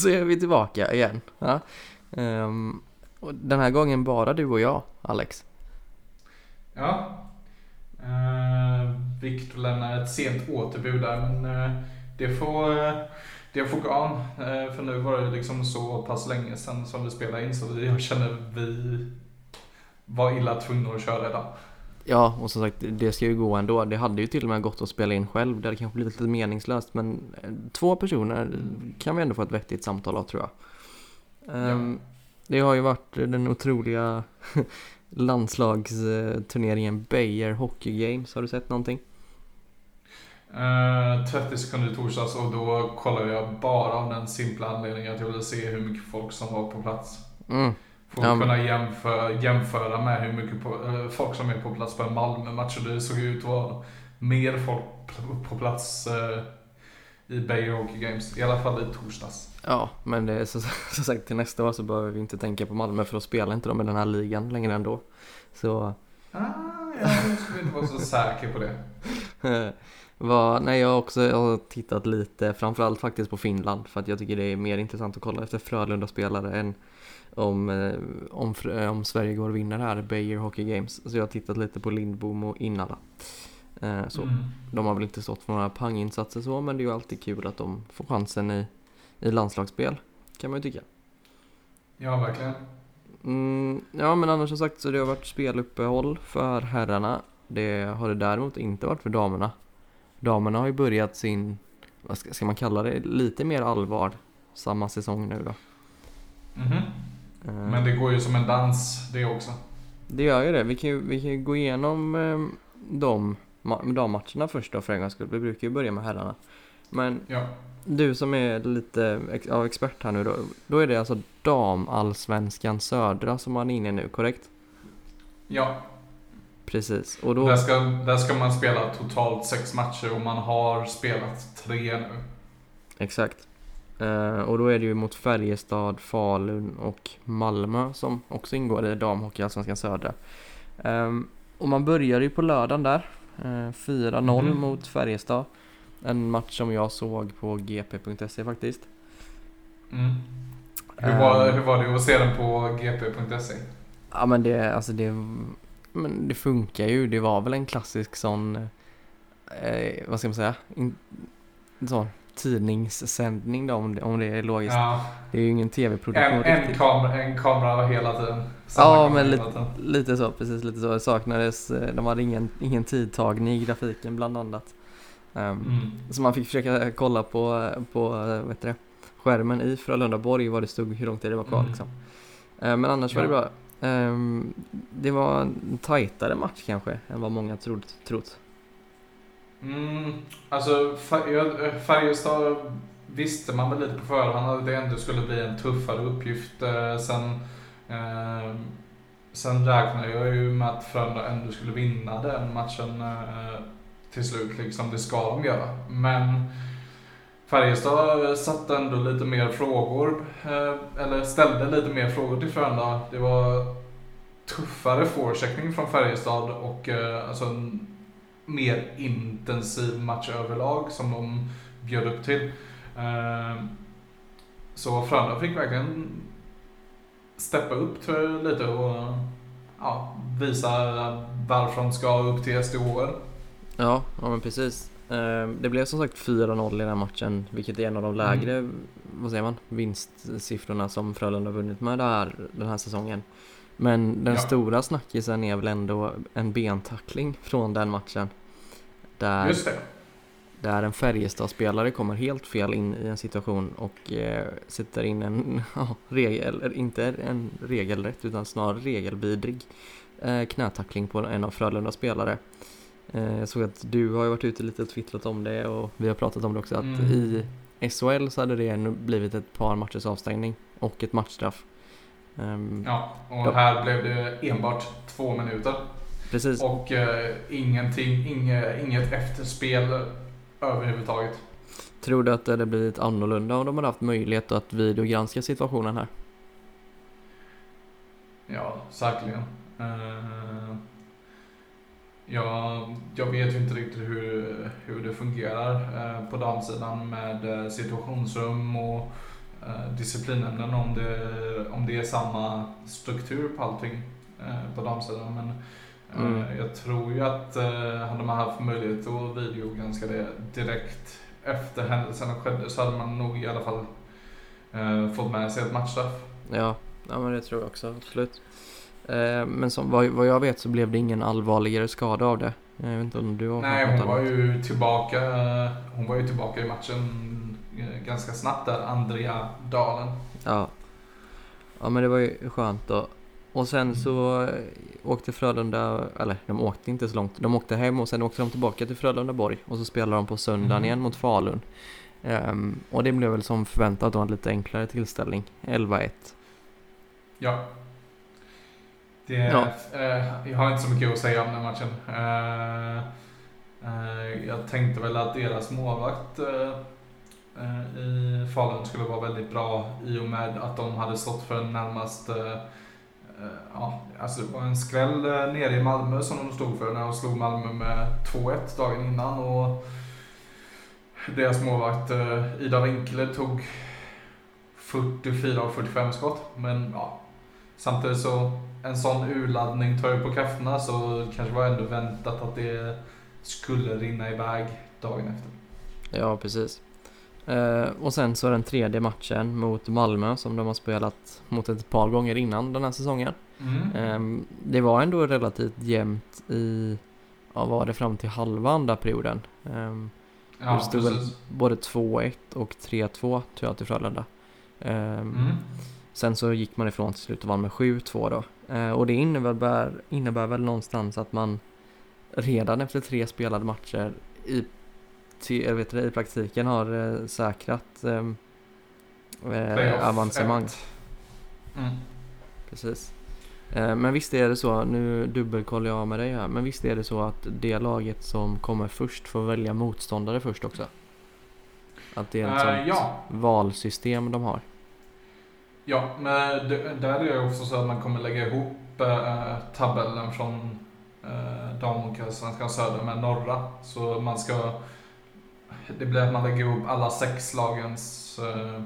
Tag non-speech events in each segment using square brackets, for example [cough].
så är vi tillbaka igen. Ja. Ehm, och den här gången bara du och jag, Alex. Ja. Uh, Viktor lämnar ett sent återbud där men eh, det får, uh, det får gå an. Eh, för nu var det liksom så pass länge sedan som vi spelade in så vi, jag känner vi var illa tvungna att köra idag. Ja, och som sagt, det ska ju gå ändå. Det hade ju till och med gått att spela in själv. Det hade kanske blivit lite meningslöst, men eh, två personer kan vi ändå få ett vettigt samtal av tror jag. Ehm, Det har ju varit den otroliga [laughs] landslagsturneringen Beijer Hockey Games. Har du sett någonting? Uh, 30 sekunder i torsdags och då kollade jag bara av den simpla anledningen att jag ville se hur mycket folk som var på plats. Mm. För att Ja, kunna jämföra, jämföra med hur mycket på, eh, folk som är på plats på en Malmö-match. Och det såg ut att vara mer folk på plats uh, i Beijer Hockey Games. I alla fall i torsdags. Ja, men det är så, [laughs] som sagt till nästa år så behöver vi inte tänka på Malmö för då spelar inte de i den här ligan längre ändå. Så Ah, jag skulle inte vara så säker på det. [laughs] Vad, nej, jag har också jag har tittat lite, framförallt faktiskt på Finland för att jag tycker det är mer intressant att kolla efter Frölunda-spelare än om, eh, om, eh, om Sverige går och vinner här Beijer Hockey Games. Så jag har tittat lite på Lindbom och Innala. Eh, Så Mm. de har väl inte stått för några panginsatser så, men det är ju alltid kul att de får chansen i, i landslagsspel, kan man ju tycka. Ja, verkligen. Mm, ja, men annars som sagt så det har varit speluppehåll för herrarna. Det har det däremot inte varit för damerna. Damerna har ju börjat sin, vad ska, ska man kalla det, lite mer allvar samma säsong nu då. Mhm. Eh, Men det går ju som en dans det också. Det gör ju det. Vi kan ju, vi kan ju gå igenom eh, de ma- dammatcherna först då för en gångs skull. Vi brukar ju börja med herrarna. Men Ja. du som är lite ja, expert här nu då. Då är det alltså damallsvenskan södra som man är inne i nu, korrekt? Ja, Precis. Och då... där, ska, där ska man spela totalt sex matcher och man har spelat tre nu. Exakt. Eh, och då är det ju mot Färjestad, Falun och Malmö som också ingår i damhockeyallsvenskan södra. Ehm, och man börjar ju på lördagen där. Eh, 4-0 Mhm. mot Färjestad. En match som jag såg på gp.se faktiskt. Mm. Hur, var, Ehm. hur var det att se den på gp.se? Ja men det, alltså det, men det funkar ju. Det var väl en klassisk sån, eh, vad ska man säga, In, sån tidningssändning då om det, om det är logiskt. Ja, Det är ju ingen tv-produktion en, en, kamera, en kamera hela tiden. Samma Ja, men hela lite, så, precis lite så. Det saknades, eh, de hade ingen, ingen tidtagning i grafiken bland annat. Ehm, Mm. Så man fick försöka kolla på, på eh, heter det, skärmen i Frölunda-Borg vad det stod, hur lång tid det var kvar Mm. liksom. Eh, Men annars var det Ja. bra. Um, Det var en tajtare match kanske än vad många trod, trott. Mm, alltså eh, Färjestad visste man väl lite på förhand att det ändå skulle bli en tuffare uppgift. Sen, eh, sen ehm, räknade jag ju med att Frölunda ändå skulle vinna den matchen eh, till slut. Liksom, det ska de göra. Men Färjestad satte ändå lite mer frågor, eh, eller ställde lite mer frågor till Frölunda. Det var tuffare forechecking från Färjestad och eh, alltså en mer intensiv match överlag som de bjöd upp till. Eh, så Frölunda fick verkligen steppa upp lite och ja, visa varför de ska upp till SDHL. Ja, ja men precis. Ehm, Det blev som sagt 4-0 i den här matchen, vilket är en av de lägre, vad säger man, vinstsiffrorna som Frölunda har vunnit med här, den här säsongen. Men den Ja. stora snackisen är väl ändå en bentackling från den matchen. Där, Just det. där en Färjestad-spelare kommer helt fel in i en situation och eh, sätter in en, [laughs] ja, regel, inte en regelrätt utan snarare regelvidrig eh, knätackling på en av Frölundas spelare. Eh, jag såg att du har varit ute lite och twittrat om det och vi har pratat om det också att Mm. i SHL så hade det blivit ett par matchers avstängning och ett matchstraff. Ehm, Ja, och Ja. här blev det enbart två minuter. Precis. Och eh, ingenting, inge, inget efterspel överhuvudtaget. Tror du att det hade blivit annorlunda om de hade haft möjlighet att videogranska situationen här? Ja, säkerligen. Eh, jag, jag vet ju inte riktigt hur, hur det fungerar eh, på damsidan med eh, situationsrum och eh, disciplinämnen om det, om det är samma struktur på allting på damsidan. Men Mm. jag tror ju att hade man haft möjlighet att videogranska det direkt efter händelserna skedde så hade man nog i alla fall fått med sig ett matchstraff. Ja, ja men det tror jag också, absolut. Eh, men som, vad, vad jag vet så blev det ingen allvarligare skada av det. Jag vet inte om du har Nej, hon var annat. ju tillbaka, hon var ju tillbaka i matchen eh, ganska snabbt där, Andrea Dalen. Ja. ja, men det var ju skönt då. Och sen så eh, åkte Frölunda, eller de åkte inte så långt. De åkte hem och sen åkte de tillbaka till Frölundaborg. Och så spelade de på söndagen Mhm. igen mot Falun. Ehm, och det blev väl som förväntat då en lite enklare tillställning. 11-1. Ja. Det, Ja. eh, jag har inte så mycket att säga om den matchen. Eh, eh, jag tänkte väl att deras målvakt eh, eh, i Falun skulle vara väldigt bra i och med att de hade stått för närmast eh, Ja, alltså det var en skräll nere i Malmö som de stod för när de slog Malmö med 2-1 dagen innan och deras målvakt Ida Winkler tog 44 av 45 skott. Men ja, samtidigt så en sån urladdning tar ju på krafterna så kanske var ändå väntat att det skulle rinna iväg dagen efter. Ja, precis. Eh, och sen så den tredje matchen mot Malmö som de har spelat mot ett par gånger innan den här säsongen. Mm. Ehm, det var ändå relativt jämnt i, ja vad var det fram till halva andra perioden. Ehm, Ja, det stod väl precis. både 2-1 och 3-2 tror jag till Frölunda. Ehm, Mm. Sen så gick man ifrån till slut och vann med 7-2 då. Eh, och det innebär, innebär väl någonstans att man redan efter tre spelade matcher i, till, vet det, i praktiken har eh, säkrat ehm, eh, avancemang. Mm. Precis. Eh, Men visst är det så, nu dubbelkollar jag med dig här, men visst är det så att det laget som kommer först får välja motståndare först också? Att det är ett Eh, sånt ja, valsystem de har ja, men det, där är det också så att man kommer lägga ihop eh, tabellen från eh, damhockeyallsvenskan söder med norra. Så man ska... Det blir att man lägger ihop alla sex lagens... Eh,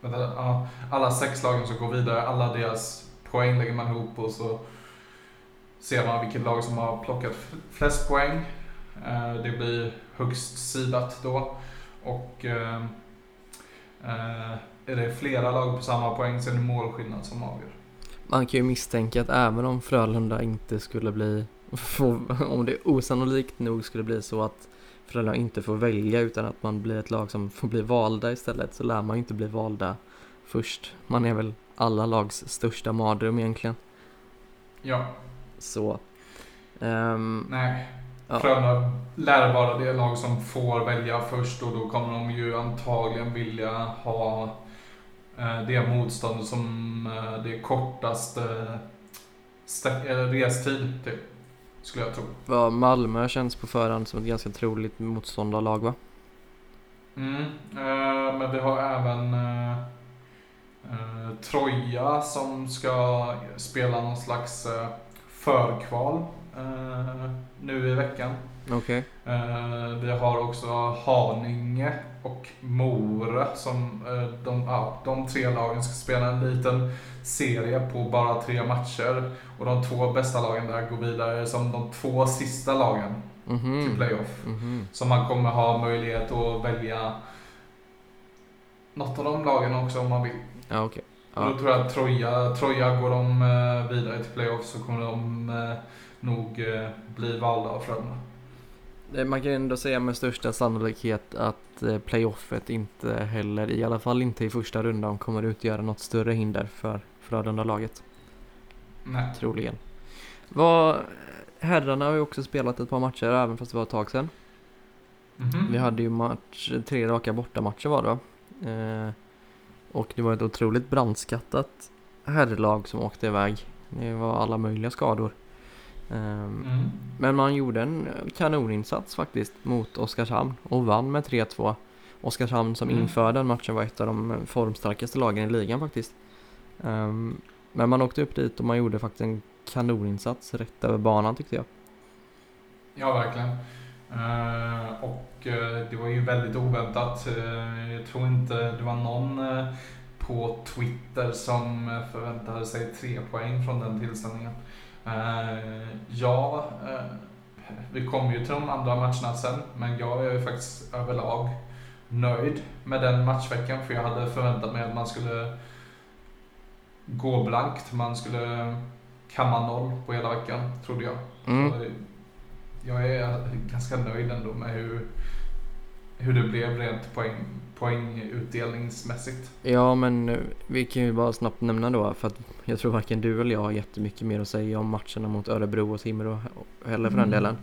vänta, alla sex lagen som går vidare, alla deras poäng lägger man ihop och så ser man vilket lag som har plockat flest poäng. Eh, det blir högst sidat då. Och eh, eh är det flera lag på samma poäng så är det målskillnad som avgör. Man kan ju misstänka att även om Frölunda inte skulle bli, om det osannolikt nog skulle bli så att Frölunda inte får välja utan att man blir ett lag som får bli valda istället så lär man ju inte bli valda först. Man är väl alla lags största mardröm egentligen. Ja, Så. ehm, nej. Ja. Frölunda lär vara det lag som får välja först och då kommer de ju antagligen vilja ha det motstånd som eh, det kortaste stä- eller restid till. Skulle jag tro. vad Malmö känns på förhand som ett ganska troligt motståndarlag va? Mm, eh, men vi har även eh, eh, Troja som ska spela någon slags eh, förkval eh, nu i veckan. Okej. Eh, vi har också Haninge och Mora som eh, de, ja, de tre lagen ska spela en liten serie på bara tre matcher. Och de två bästa lagen där går vidare som de två sista lagen till Mhm. playoff. Mhm. Så man kommer ha möjlighet att välja något av de lagen också om man vill. Ja. Och Ja. då tror jag att Troja, Troja går de eh, vidare till playoff så kommer de eh, nog eh, bli valda av Frölunda. Man kan ändå säga med största sannolikhet att eh, playoffet inte heller, i alla fall inte i första rundan, kommer utgöra något större hinder för Frölunda-laget. Nej. Troligen. Vad, herrarna har ju också spelat ett par matcher även fast det var ett tag sedan. Mhm. Vi hade ju match, tre raka bortamatcher var det va? eh, Och det var ett otroligt brandskattat herrlag som åkte iväg. Det var alla möjliga skador. Ehm, Mm. Men man gjorde en kanoninsats faktiskt mot Oskarshamn och vann med 3-2. Oskarshamn som Mm. inför den matchen var ett av de formstarkaste lagen i ligan faktiskt. Ehm, men man åkte upp dit och man gjorde faktiskt en kanoninsats rätt över banan tyckte jag. Ja, verkligen. Uh, och uh, det var ju väldigt oväntat. Uh, jag tror inte det var någon på Twitter som förväntade sig tre poäng från den tillställningen. Ja, vi kommer ju till de andra matcherna sen, men jag är ju faktiskt överlag nöjd med den matchveckan för jag hade förväntat mig att man skulle gå blankt. Man skulle kamma noll på hela veckan, trodde jag. Mm. jag är ganska nöjd ändå med hur, hur det blev rent poäng, poängutdelningsmässigt. Ja, men eh, vi kan ju bara snabbt nämna då, för att jag tror varken du eller jag har jättemycket mer att säga om matcherna mot Örebro och Timrå heller för den mm. delen.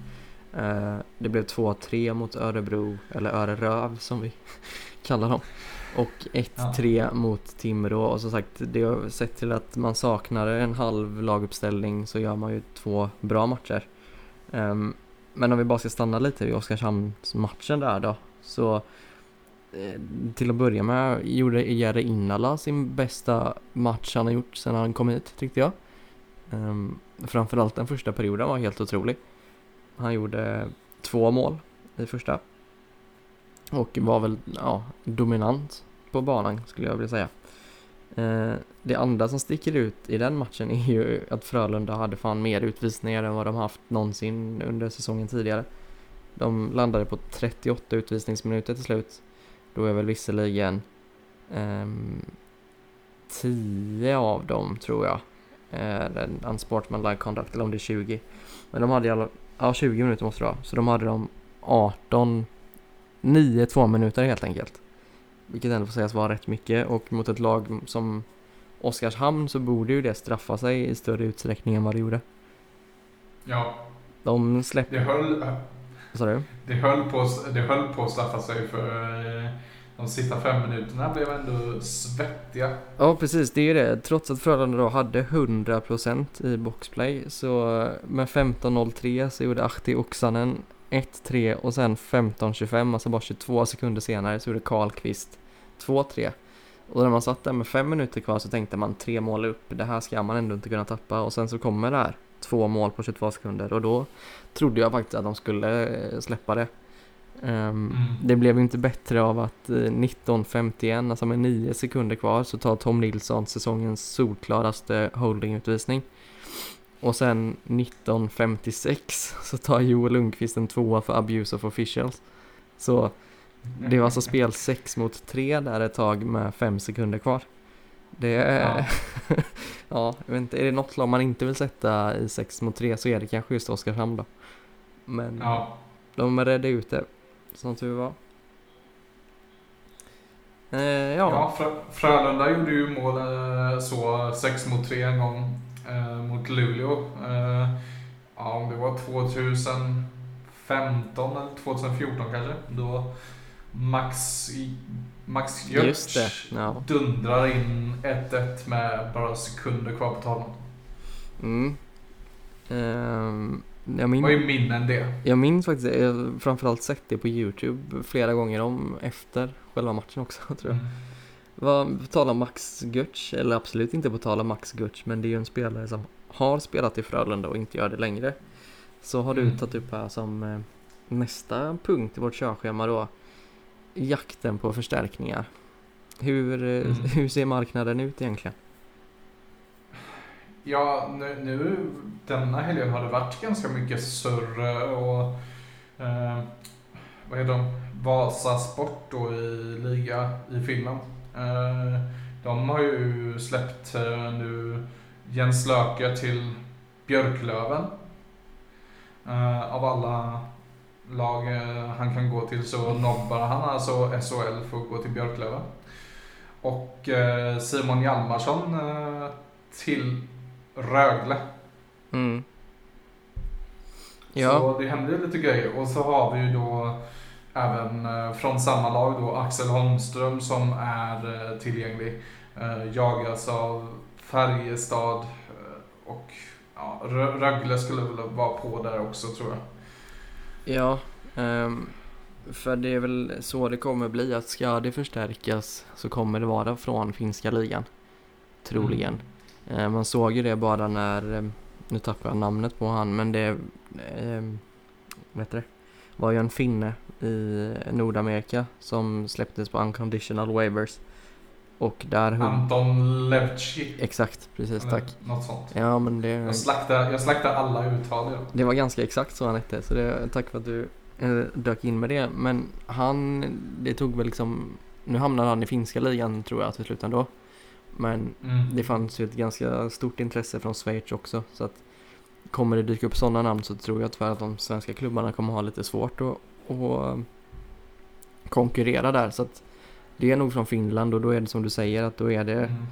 Uh, det blev 2-3 mot Örebro, eller Öreröv som vi [laughs] kallar dem. Och 1-3 ja. mot Timrå och som sagt, det har sett till att man saknar en halv laguppställning så gör man ju två bra matcher. Um, men om vi bara ska stanna lite vid Oskarshamnsmatchen där då, så eh, Eh, till att börja med gjorde Jere Innala sin bästa match han har gjort sedan han kom hit tyckte jag. Um, framförallt den första perioden var helt otrolig. Han gjorde två mål i första och var väl ja, dominant på banan skulle jag vilja säga. Ehm, det andra som sticker ut i den matchen är ju att Frölunda hade fan mer utvisningar än vad de haft någonsin under säsongen tidigare. De landade på 38 utvisningsminuter till slut. Då är väl visserligen eh, 10 av dem tror jag eh, en unsportsmanlike conduct eller om det är 20. Men de hade i alla ja 20 minuter måste det vara. Så de hade de 18 9-2 minuter helt enkelt. Vilket ändå får sägas vara rätt mycket och mot ett lag som Oskarshamn så borde ju det straffa sig i större utsträckning än vad det gjorde. Ja. De släppte... Det höll... Vad sa du? Det höll, på, det höll på att straffa sig för eh, de sista fem minuterna blev ändå svettiga. Ja precis, det är ju det. Trots att Frölunda då hade 100% i boxplay så med 15.03 så gjorde Ahti Oksanen 1-3 och sen 15-25, alltså bara 22 sekunder senare så gjorde Karlqvist 2-3. Och när man satt där med fem minuter kvar så tänkte man tre mål upp, det här ska man ändå inte kunna tappa. Och sen så kommer det här, två mål på 22 sekunder och då trodde jag faktiskt att de skulle eh, släppa det. Um, mm. Det blev inte bättre av att 19.51, eh, alltså med 9 sekunder kvar, så tar Tom Nilsson säsongens solklaraste holdingutvisning. Och sen 1956 så tar Joel Lundqvist en tvåa för abuse of officials. Så det var alltså spel 6 mot 3 där ett tag med 5 sekunder kvar. Det är... Ja. [laughs] ja, jag vet inte, är det något lag man inte vill sätta i 6 mot 3 så är det kanske just Oskarshamn då. Men ja. de räddade ut det, som tur var. Eh, ja. ja Frö Frölunda gjorde ju mål eh, så 6 mot 3 en gång eh, mot Luleå. Eh, ja, om det var 2015 eller 2014 kanske. Då Max, Max Götz no. dundrar in 1-1 med bara sekunder kvar på tavlan. Mm. Um, jag min... Vad är minnen det? Jag minns faktiskt, jag har framförallt sett det på Youtube flera gånger om efter själva matchen också [laughs] tror jag. Mm. Vad, på tal om Max Götz, eller absolut inte på tal om Max Götz, men det är ju en spelare som har spelat i Frölunda och inte gör det längre. Så har du mm. tagit upp här som eh, nästa punkt i vårt körschema då, jakten på förstärkningar. Hur, eh, mm. [laughs] hur ser marknaden ut egentligen? Ja, nu, nu denna helgen har det varit ganska mycket surr och eh, vad är de? Vasa Sport då i liga i Finland. Eh, de har ju släppt eh, nu Jens Löke till Björklöven. Eh, av alla lag han kan gå till så nobbar han alltså SHL för att gå till Björklöven. Och Simon Hjalmarsson till Rögle. Mm. Ja. Så det händer lite grejer. Och så har vi ju då även eh, från samma lag då Axel Holmström som är eh, tillgänglig. Eh, jagas av Färjestad och ja, Rögle skulle väl vara på där också tror jag. Ja, um, för det är väl så det kommer bli att ska det förstärkas så kommer det vara från finska ligan. Troligen. Mm. Uh, man såg ju det bara när, nu tappar jag namnet på han, men det um, vad heter det? var ju en finne i Nordamerika som släpptes på unconditional waivers. Och där hon... Anton Levci. Exakt, precis, Eller tack. Något sånt. Ja, men det... Jag slaktar, jag slaktar alla uttal. Det var ganska exakt så han hette, så det, tack för att du eh, dök in med det. Men han, det tog väl liksom, nu hamnade han i finska ligan tror jag till slut ändå. Men Mm. det fanns ju ett ganska stort intresse från Schweiz också. Så att kommer det dyka upp sådana namn så tror jag tyvärr att de svenska klubbarna kommer ha lite svårt att, att konkurrera där. Så att det är nog från Finland och då är det som du säger att då är det Mm.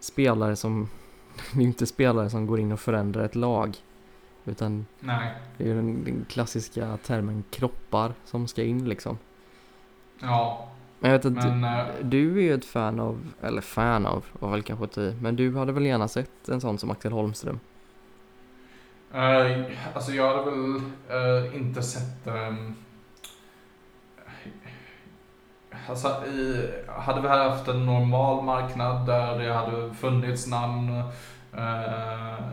spelare som, [laughs] det är inte spelare som går in och förändrar ett lag. Utan Nej. det är ju den, den klassiska termen kroppar som ska in liksom. Ja, Men jag vet att men... eh, du, du är ju ett fan av, eller fan av, var väl kanske ett i, men du hade väl gärna sett en sån som Axel Holmström? eh, alltså jag hade väl eh, inte sett... ehm, alltså i, hade vi haft en normal marknad där det hade funnits namn eh,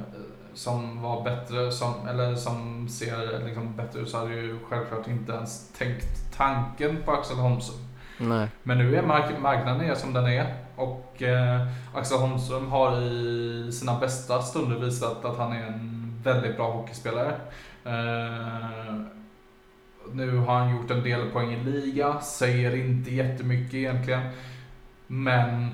som var bättre, som, eller som ser liksom bättre ut så hade ju självklart inte ens tänkt tanken på Axel Holmström. Nej. Men nu är mark- marknaden är som den är och eh, Axel Holmström har i sina bästa stunder visat att han är en väldigt bra hockeyspelare. Eh, nu har han gjort en del poäng i liga, säger inte jättemycket egentligen. Men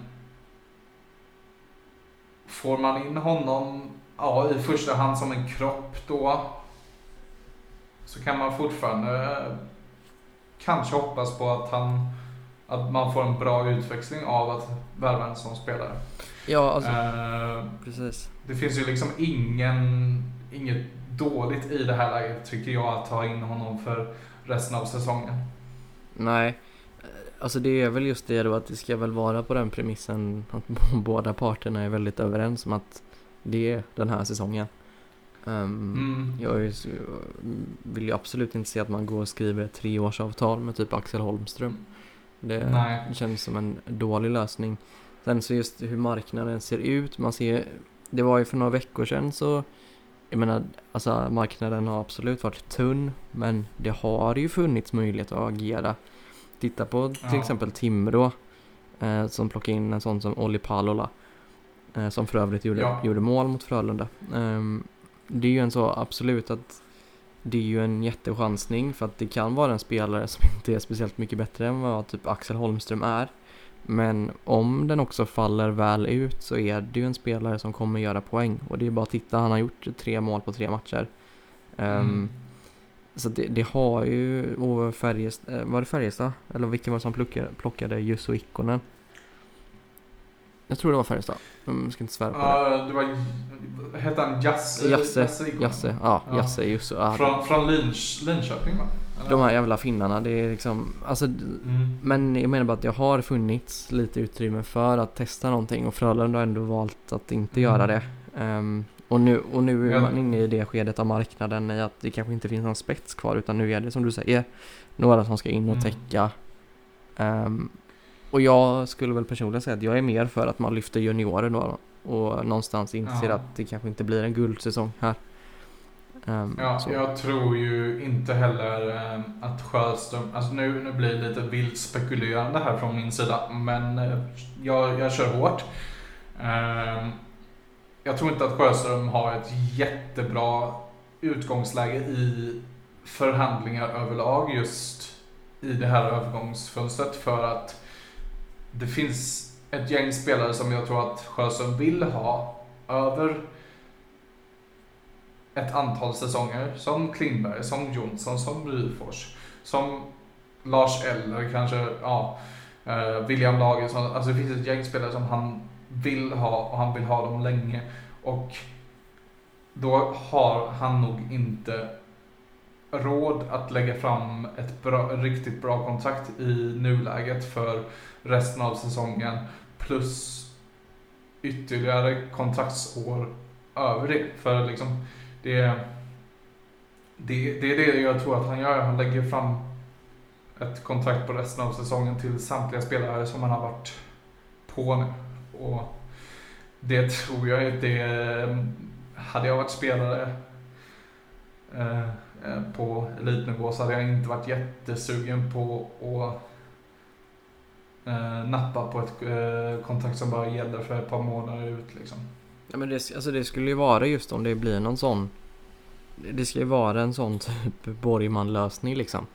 får man in honom ja, i första hand som en kropp då så kan man fortfarande eh, kanske hoppas på att han att man får en bra utväxling av att värva en sån spelare. Ja, alltså, Eh, precis. det finns ju liksom ingen, inget dåligt i det här läget tycker jag att ta in honom för resten av säsongen. Nej. Alltså det är väl just det då att det ska väl vara på den premissen att [laughs] båda parterna är väldigt överens om att det är den här säsongen. Ehm, Mm. Jag vill ju absolut inte se att man går och skriver ett treårsavtal med typ Axel Holmström. Det Nej. känns som en dålig lösning. Sen så just hur marknaden ser ut, man ser, det var ju för några veckor sedan så, jag menar, alltså marknaden har absolut varit tunn, men det har ju funnits möjlighet att agera. Titta på till Ja. exempel Timrå, eh, som plockade in en sån som Olli Palola, eh, som för övrigt gjorde, Ja. gjorde mål mot Frölunda. Ehm, det är ju en så absolut att det är ju en jättechansning för att det kan vara en spelare som [laughs] inte är speciellt mycket bättre än vad typ Axel Holmström är. Men om den också faller väl ut så är det ju en spelare som kommer göra poäng. Och det är bara att titta, han har gjort tre mål på tre matcher. Ehm, Mm. Så det, det har ju, och Färjestad, var det Färjestad? Eller vilken var det som plockade, plockade Jusso Ikkonen? Jag tror det var Färjestad. Jag ska inte svära på det. Det var, hette han Jasse? Jasse, Ikonen? Jasse, ja, Ja. Jasse Jusso. Ja, Från, från Linköping va? De här jävla finnarna, det är liksom, alltså Mm. Men jag menar bara att det har funnits lite utrymme för att testa någonting och Frölunda har ändå valt att inte Mm. göra det. Ehm, och, nu, och nu är man inne i det skedet av marknaden i att det kanske inte finns någon spets kvar utan nu är det som du säger några som ska in och Mm. täcka. Ehm, och jag skulle väl personligen säga att jag är mer för att man lyfter juniorer då och någonstans inser Ja. att det kanske inte blir en guldsäsong här. Ehm, Ja, så. jag tror ju inte heller eh, att Sjöström, alltså nu, nu blir det lite vilt spekulerande här från min sida, men eh, jag, jag kör hårt. Eh, jag tror inte att Sjöström har ett jättebra utgångsläge i förhandlingar överlag just i det här övergångsfönstret för att det finns ett gäng spelare som jag tror att Sjöström vill ha över ett antal säsonger. Som Klingberg, som Jonsson, som Ryfors, som Lars Eller kanske, ja, eh, William Lagersson. Alltså det finns ett gäng spelare som han vill ha och han vill ha dem länge. Och då har han nog inte råd att lägga fram ett bra, riktigt bra kontrakt i nuläget för resten av säsongen. Plus ytterligare kontraktsår över det. För liksom det, det, det är det jag tror att han gör. Han lägger fram ett kontrakt på resten av säsongen till samtliga spelare som han har varit på nu. Och det tror jag inte... Hade jag varit spelare eh, på elitnivå så hade jag inte varit jättesugen på att eh, nappa på ett eh, kontrakt som bara gäller för ett par månader ut liksom. Ja, men det, alltså det skulle ju vara just om det blir någon sån Det ska ju vara en sån [laughs] typ Borgman-lösning liksom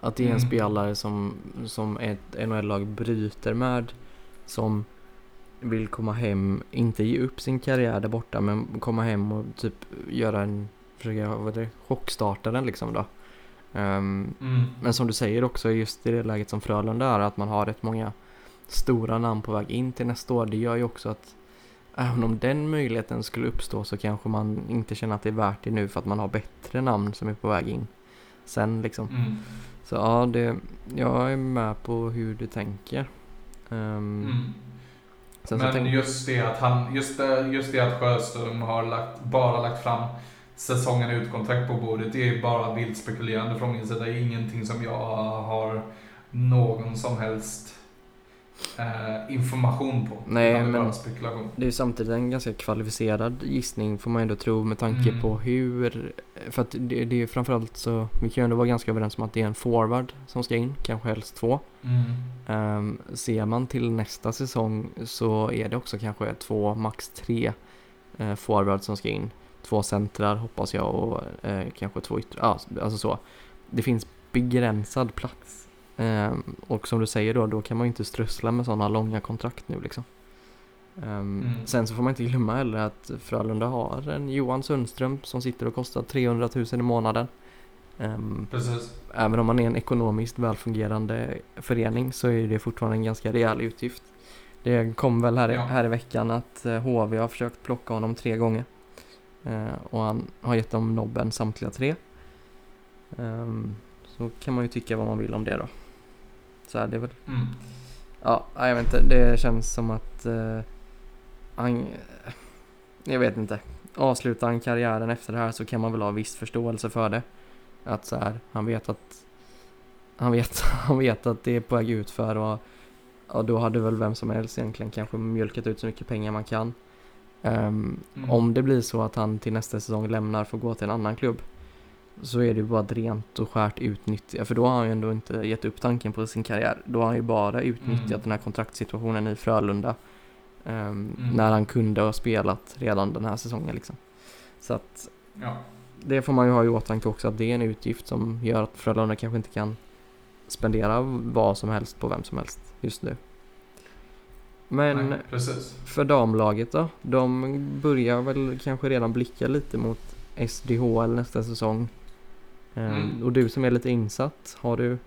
Att det är en Mm. spelare som, som ett NHL-lag bryter med Som vill komma hem, inte ge upp sin karriär där borta men komma hem och typ göra en, försöka, vad det, chockstarta den liksom då Ehm, Mm. Men som du säger också just i det läget som Frölunda är att man har rätt många stora namn på väg in till nästa år. Det gör ju också att även om den möjligheten skulle uppstå så kanske man inte känner att det är värt det nu för att man har bättre namn som är på väg in. Sen liksom. Mm. Så ja, det, jag är med på hur du tänker. Ehm, Mm. Men tänk, just det att han, just det, just det att Sjöström har lagt, bara lagt fram säsongen ut kontrakt på bordet. Det är bara vilt spekulerande från min sida. Det är ingenting som jag har någon som helst eh, information på. Nej, men- det är samtidigt en ganska kvalificerad gissning får man ändå tro med tanke Mm. på hur För att det, det är framförallt så, vi kan ju ändå vara ganska överens om att det är en forward som ska in, kanske helst två. Mm. Um, ser man till nästa säsong så är det också kanske två, max tre uh, forwards som ska in. Två centrar hoppas jag och eh, kanske två yttre, ja, alltså så. Det finns begränsad plats. Ehm, och som du säger då, då kan man ju inte strössla med sådana långa kontrakt nu liksom. Ehm, Mm. Sen så får man inte glömma heller att Frölunda har en Johan Sundström som sitter och kostar 300 000 i månaden. Precis. även om man är en ekonomiskt välfungerande förening så är det fortfarande en ganska rejäl utgift. Det kom väl här, i- Ja. här i veckan att eh, HV har försökt plocka honom tre gånger. Eh, och han har gett dem nobben samtliga tre. Så kan man ju tycka vad man vill om det då. Så här, det är väl, Mm. ja, jag vet inte, det känns som att eh, han, jag vet inte. Avslutar han karriären efter det här så kan man väl ha viss förståelse för det. Att så här, han vet att han vet, [laughs] han vet att det är på väg ut för och ja, då hade väl vem som helst egentligen kanske mjölkat ut så mycket pengar man kan. Ehm, Mm. Om det blir så att han till nästa säsong lämnar att gå till en annan klubb så är det ju bara ett rent och skärt utnyttja, för då har han ju ändå inte gett upp tanken på sin karriär. Då har han ju bara utnyttjat Mm. den här kontraktsituationen i Frölunda. ehm, Mm. När han kunde ha spelat redan den här säsongen liksom. Så att Ja. det får man ju ha i åtanke också att det är en utgift som gör att Frölunda kanske inte kan spendera vad som helst på vem som helst just nu. Men Nej, för damlaget då? De börjar väl kanske redan blicka lite mot SDHL nästa säsong. Ehm, Mm. Och du som är lite insatt, har du,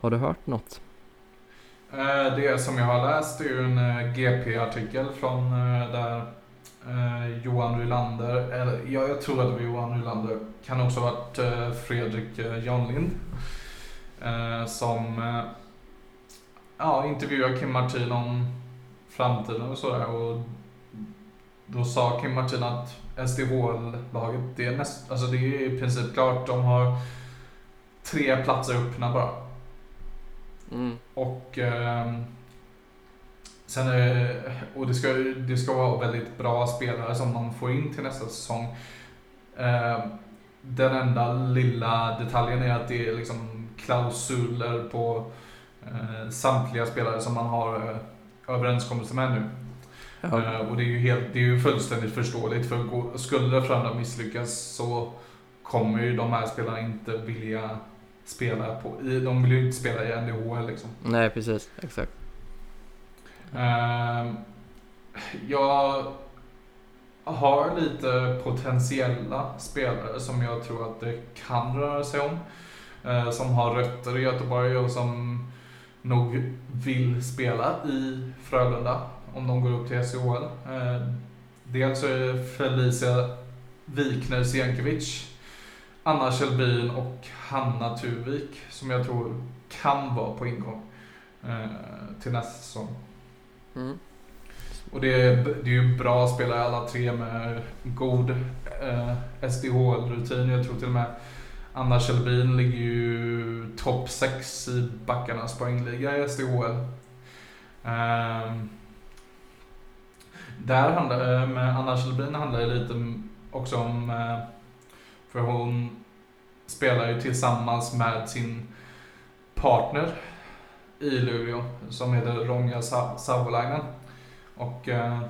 har du hört något? Eh, Det som jag har läst är ju en eh, GP-artikel från eh, där Johan Rylander, eller ja, jag tror att det var Johan Rylander, kan också ha varit Fredrik Janlind, som ja, intervjuar Kim Martin om framtiden och sådär. Och då sa Kim Martin att SDHL-laget, det är, näst, alltså det är i princip klart. De har tre platser öppna bara. Och ehm, sen är och det ska, det ska vara väldigt bra spelare som man får in till nästa säsong. Ehm, den enda lilla detaljen är att det är liksom klausuler på eh, samtliga spelare som man har eh, överenskommelse med nu. Ja, Eh, och det är ju, helt, det är ju fullständigt förståeligt för skulle Frölunda misslyckas så kommer ju de här spelarna inte vilja spela på, de vill ju inte spela i NDHL liksom. nej precis, exakt. Ehm, jag har lite potentiella spelare som jag tror att det kan röra sig om. eh, som har rötter i Göteborg och som nog vill spela i Frölunda om de går upp till SHL. Eh, dels är det Felicia Wikner Sienkiewicz, Anna Kjellbin och Hanna Tuvik som jag tror kan vara på ingång eh, till nästa säsong. Mm. Och det är, det är ju bra spelare alla tre med god eh, SDHL-rutin. Jag tror till och med Anna Kjellbin ligger ju topp 6 i backarnas poängliga i SDHL. Ehm, där handlar, eh, med Anna Kjellbin handlar det lite också om, eh, för hon spelar ju tillsammans med sin partner i Luleå som heter Ronja Savolainen. Och eh,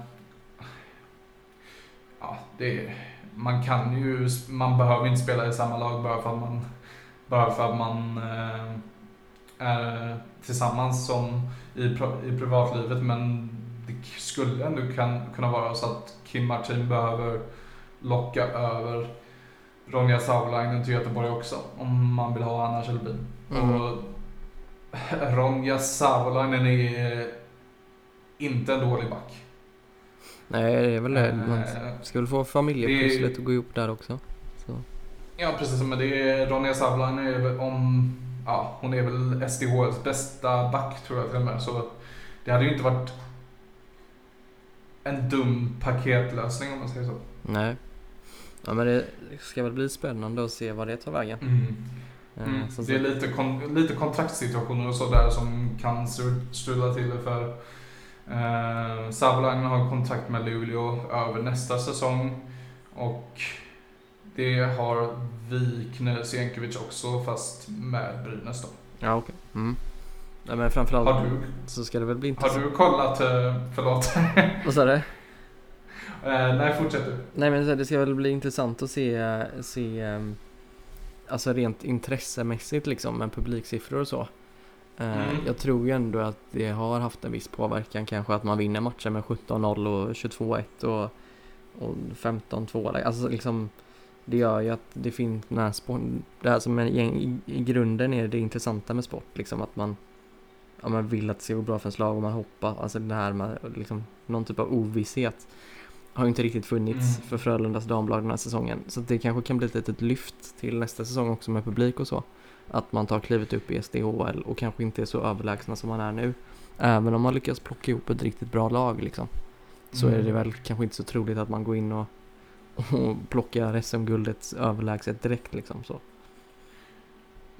ja, det, man kan ju, man behöver inte spela i samma lag bara för att man, bara för att man är tillsammans som i, i privatlivet men skulle ändå kan, kunna vara så att Kim Martin behöver locka över Ronja Saulainen till Göteborg också om man vill ha Anna Kjellbin. Mm. Och Ronja Saulainen är inte en dålig back. Nej, det är väl det. Man eh, ska väl få familjepusslet att gå ihop där också. Så. Ja, precis. Men det är Ronja Saulainen är väl om... Ja, hon är väl SDHLs bästa back tror jag till och med. Så det hade ju inte varit en dum paketlösning om man säger så. Nej. Ja men det ska väl bli spännande att se vad det tar vägen. Mm. Mm. det är lite, kon lite kontraktssituationer och sådär som kan strula till det för eh, Savolang har kontrakt med Luleå över nästa säsong och det har Wikner Sienkiewicz också fast med Brynäs då. Ja okej. Okay. Mm. Ja, men framförallt har du, så ska det väl bli intressant. Har du kollat, eh, förlåt. [laughs] Vad sa du? Eh, nej, fortsätt du. Nej, men det ska väl bli intressant att se, se ehm, alltså rent intressemässigt liksom med publiksiffror och så. Eh, mm. Jag tror ju ändå att det har haft en viss påverkan kanske att man vinner matcher med 17-0 och 22-1 och, och 15-2. Alltså liksom det gör ju att det finns den här sport, det här som är, i, i grunden är det intressanta med sport liksom att man ja, man vill att det ska gå bra för ens lag och man hoppar. Alltså det här med liksom, någon typ av ovisshet har ju inte riktigt funnits mm. för Frölundas damlag den här säsongen. Så det kanske kan bli ett litet lyft till nästa säsong också med publik och så. Att man tar klivet upp i SDHL och kanske inte är så överlägsna som man är nu. Även om man lyckas plocka ihop ett riktigt bra lag liksom. Så mm. är det väl kanske inte så troligt att man går in och, och plockar SM-guldet överlägset direkt liksom så.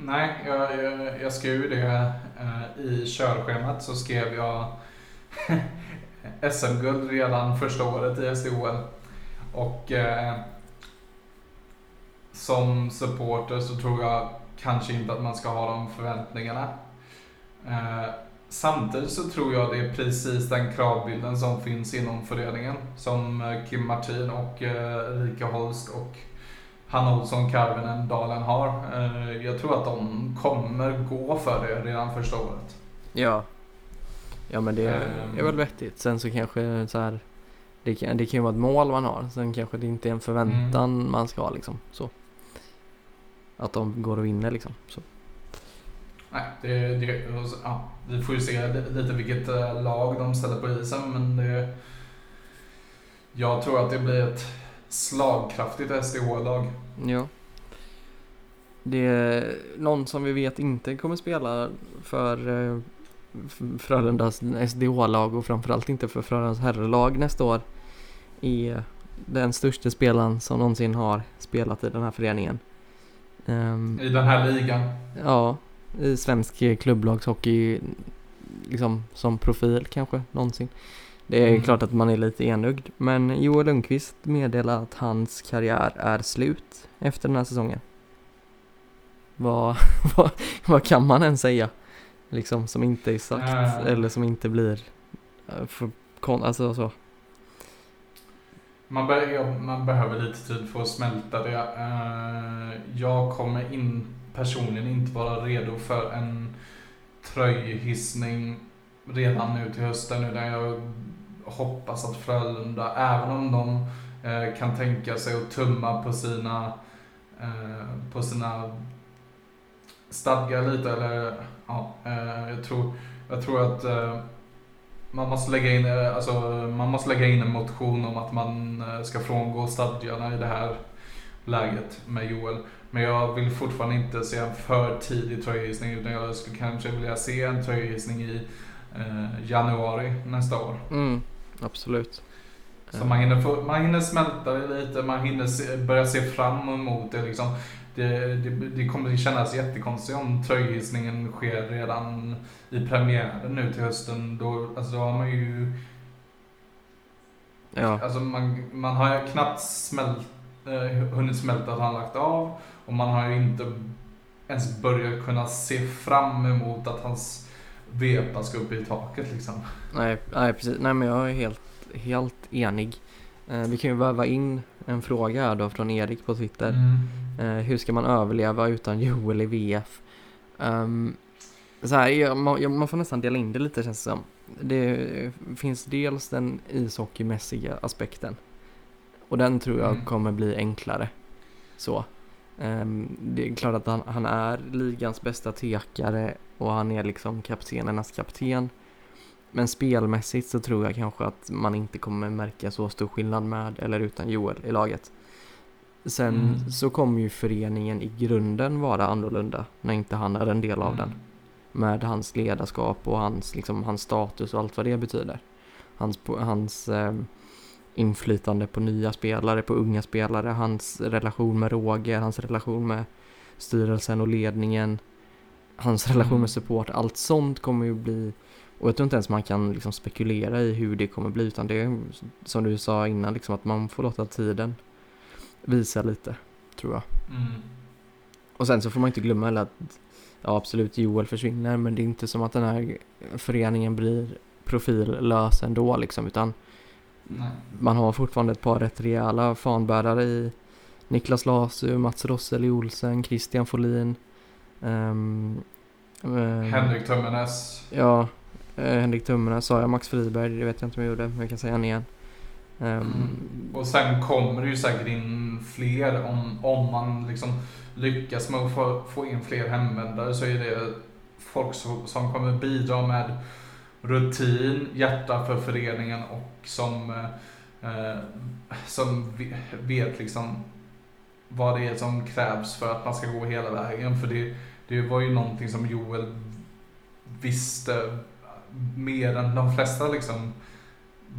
Nej, jag, jag, jag skrev ju det eh, i körschemat så skrev jag [laughs] SM-guld redan första året i SDHL. Och eh, som supporter så tror jag kanske inte att man ska ha de förväntningarna. Eh, samtidigt så tror jag det är precis den kravbilden som finns inom föreningen. Som eh, Kim Martin och eh, Rika Holst och Hanna Olsson, Karvinen, Dalen har. Eh, jag tror att de kommer gå för det redan första året. Ja. Ja men det är väl vettigt. Sen så kanske så här. Det kan, det kan ju vara ett mål man har. Sen kanske det inte är en förväntan mm. man ska ha liksom. Så. Att de går och vinner liksom. Så. Nej, det, det, ja, vi får ju se lite vilket eh, lag de ställer på isen men det, jag tror att det blir ett slagkraftigt SDH-lag. Ja. Det är någon som vi vet inte kommer spela för eh, Frölundas SDH-lag och framförallt inte för Frölundas herrlag nästa år är den största spelaren som någonsin har spelat i den här föreningen. Um, I den här ligan? Ja, i svensk klubblagshockey liksom som profil kanske någonsin. Det är mm. klart att man är lite enögd, men Joel Lundqvist meddelar att hans karriär är slut efter den här säsongen. Vad, [laughs] vad, vad kan man än säga? Liksom som inte är sagt äh. eller som inte blir eh, för alltså så. Man, be man behöver lite tid för att smälta det. Uh, jag kommer in personligen inte vara redo för en tröjhissning redan nu till hösten utan jag hoppas att Frölunda, även om de eh, kan tänka sig att tumma på sina, eh, på sina stadgar lite, eller ja, eh, jag, tror, jag tror att man måste, lägga in, alltså, man måste lägga in en motion om att man ska frångå stadgarna i det här läget med Joel. Men jag vill fortfarande inte se en för tidig tröjgissning. utan jag skulle kanske vilja se en tröjgissning i eh, januari nästa år. Mm. Absolut. Så man hinner, få, man hinner smälta det lite, man hinner se, börja se fram emot det. Liksom. Det, det, det kommer kännas jättekonstigt om tröjhissningen sker redan i premiären nu till hösten. Då, alltså då har man ju... Ja. Alltså man, man har knappt smält, eh, hunnit smälta att han lagt av och man har ju inte ens börjat kunna se fram emot att hans vepa ska upp i taket liksom. Nej, nej precis. Nej men jag är helt, helt enig. Eh, vi kan ju väva in en fråga här då från Erik på Twitter. Mm. Eh, hur ska man överleva utan Joel i VF? Um, så här, jag, man, man får nästan dela in det lite känns det som. Det finns dels den ishockeymässiga aspekten. Och den tror jag Mm. kommer bli enklare. Så. Ehm, det är klart att han, han är ligans bästa tekare och han är liksom kaptenernas kapten. Men spelmässigt så tror jag kanske att man inte kommer märka så stor skillnad med eller utan Joel i laget. Sen Mm. så kommer ju föreningen i grunden vara annorlunda när inte han är en del av den. Med hans ledarskap och hans, liksom, hans status och allt vad det betyder. Hans, hans eh, inflytande på nya spelare, på unga spelare, hans relation med Roger, hans relation med styrelsen och ledningen, hans relation Mm. med support, allt sånt kommer ju bli och jag tror inte ens man kan liksom spekulera i hur det kommer bli utan det är som du sa innan liksom att man får låta tiden visa lite, tror jag. Mm. Och sen så får man inte glömma heller att ja absolut Joel försvinner men det är inte som att den här föreningen blir profillös ändå liksom utan Nej. man har fortfarande ett par rätt rejäla fanbärare i Niklas Lasu, Mats Rosseli Olsen, Christian Folin ehm, ehm, Henrik Tömmernes. Ja, eh, Henrik Tummerna sa jag, Max Friberg, det vet jag inte om jag gjorde, men jag kan säga han igen. Ehm, Mm. Och sen kommer det ju säkert in fler om, om man liksom lyckas med att få, få in fler hemvändare så är det folk som, som kommer bidra med rutin, hjärta för föreningen och som, eh, som vet liksom vad det är som krävs för att man ska gå hela vägen. För det, det var ju någonting som Joel visste mer än de flesta liksom.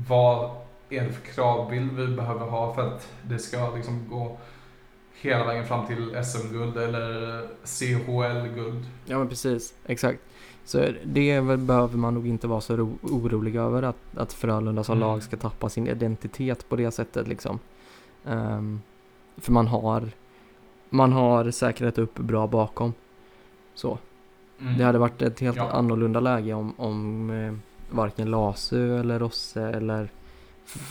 Vad är det för kravbild vi behöver ha för att det ska liksom gå hela vägen fram till SM-guld eller CHL-guld. ja men precis, exakt. Så det väl- behöver man nog inte vara så ro- orolig över att, att Frölunda som Mm. lag ska tappa sin identitet på det sättet liksom. Ehm, för man har, man har säkrat upp bra bakom. Så. Mm. Det hade varit ett helt Ja. annorlunda läge om, om eh, varken Lasu eller Rosse eller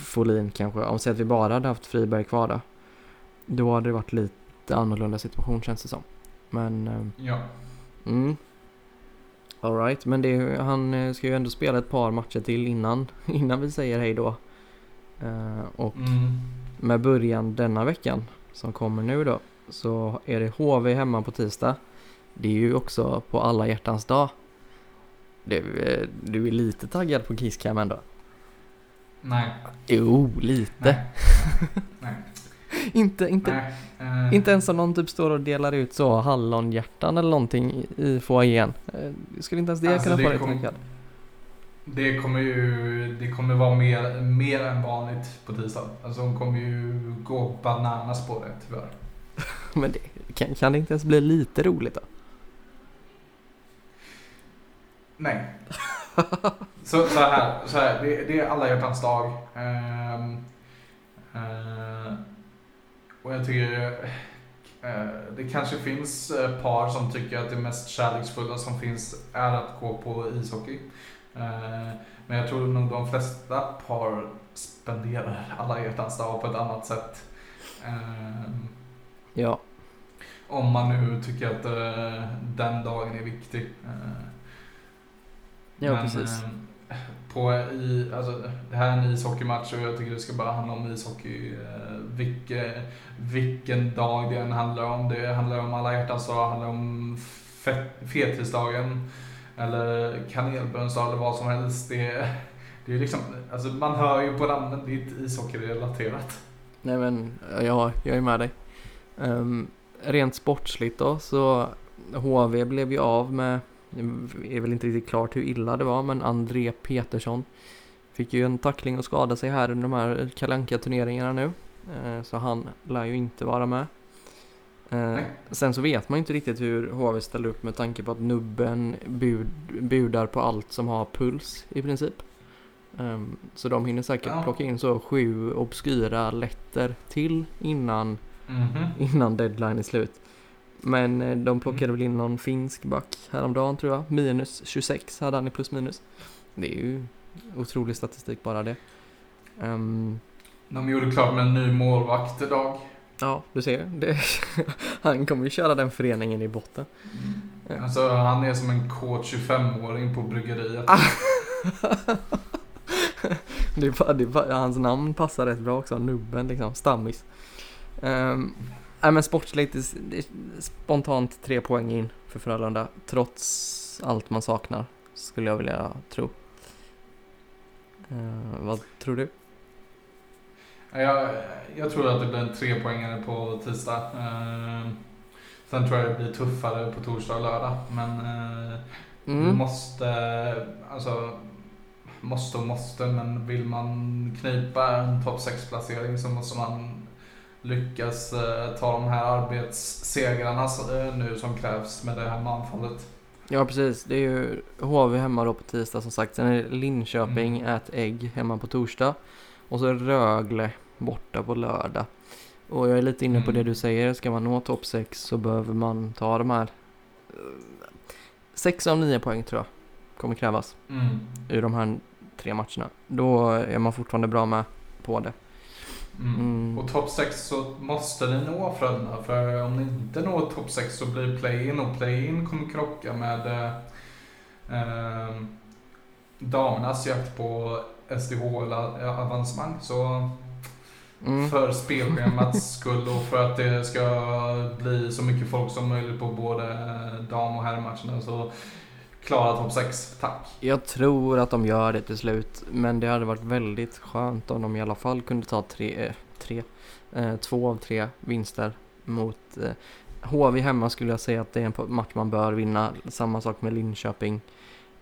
Folin kanske. Om säg att vi bara hade haft Friberg kvar då. Då hade det varit lite annorlunda situation känns det som. Men, eh, Ja. mm. Alright, men det, han eh, ska ju ändå spela ett par matcher till innan, [laughs] innan vi säger hej då. Eh, och Mm. med början denna veckan som kommer nu då så är det HV hemma på tisdag. Det är ju också på alla hjärtans dag. Du, eh, du är lite taggad på Kisscam ändå? Nej. Jo, lite. Nej. [laughs] Nej. [laughs] inte, inte, Nej. Eh, inte ens om någon typ står och delar ut så hallonhjärtan eller någonting i- foajén. Eh, Skulle inte ens det Alltså, kunna få dig taggad? Det kommer ju det kommer vara mer, mer än vanligt på tisdag. Alltså hon kommer ju gå bananas på det tyvärr. [laughs] Men det, kan, kan det inte ens bli lite roligt då? Nej. så, så här, så här det, det är alla hjärtans dag. Eh, och jag tycker eh, det kanske finns eh, par som tycker att det mest kärleksfulla som finns är att gå på ishockey. Eh, men jag tror nog de flesta par spenderar alla hjärtans dag på ett annat sätt. Ja, om man nu tycker att den dagen är viktig. Ja men, precis. På i, alltså, det här är en ishockeymatch och jag tycker det ska bara handla om ishockey. Eh, vilke, vilken dag det än handlar om. Det handlar om alla hjärtans dag, det handlar om fet- fettisdagen. Eller kanelbönsdag eller vad som helst. Det, det är liksom, alltså man hör ju på namnen, det är inte ishockeyrelaterat. Nej men, ja, jag är med dig. Um, rent sportsligt då så HV blev ju av med, det är väl inte riktigt klart hur illa det var, men André Petersson fick ju en tackling och skada sig här under de här kalanka turneringarna nu. Eh, så han lär ju inte vara med. Eh, sen så vet man ju inte riktigt hur HV ställer upp med tanke på att nubben bud, budar på allt som har puls i princip. Ehm, så de hinner säkert Ja. plocka in så sju obskyra letter till innan Mhm. innan deadline är slut. Men eh, de plockade Mm. väl in någon finsk back häromdagen tror jag. Minus 26 hade han i plus minus. Det är ju otrolig statistik bara det. Ehm, De gjorde klart med en ny målvakt idag. ja, du ser. Det, [laughs] han kommer ju köra den föreningen i botten. Ja. Alltså han är som en kåt 25-åring på bryggeriet. [laughs] det är bara, det är bara, hans namn passar rätt bra också, nubben liksom, stammis. Um, nej men sportsligt, spontant tre poäng in för Frölunda, trots allt man saknar, skulle jag vilja tro. Eh, vad tror du? Jag, jag tror att det blir en trepoängare på tisdag. Eh, sen tror jag det blir tuffare på torsdag och lördag. Men eh, Mm. måste, alltså, måste och måste, men vill man knipa en topp 6-placering så måste man lyckas eh, ta de här arbetssegrarna eh, nu som krävs med det här manfallet. Ja precis, det är ju HV hemma då på tisdag som sagt. Sen är det Linköping, Mm. ät ägg hemma på torsdag. Och så är Rögle borta på lördag. Och jag är lite inne på Mm. det du säger, ska man nå topp 6 så behöver man ta de här 6 av 9 poäng tror jag kommer krävas Mm. ur de här tre matcherna. Då är man fortfarande bra med på det. Mm. Mm. Och topp 6 så måste ni nå Frölunda. För om ni inte når topp 6 så blir play-in och play-in kommer krocka med eh, eh, damernas jakt på SDH-avancemang. Så Mm. för spelschemats [laughs] skull och för att det ska bli så mycket folk som möjligt på både dam och herrmatcherna så klara topp 6, tack. Jag tror att de gör det till slut, men det hade varit väldigt skönt om de i alla fall kunde ta tre, eh, tre eh, två av tre vinster mot eh, HV hemma skulle jag säga att det är en match man bör vinna. Samma sak med Linköping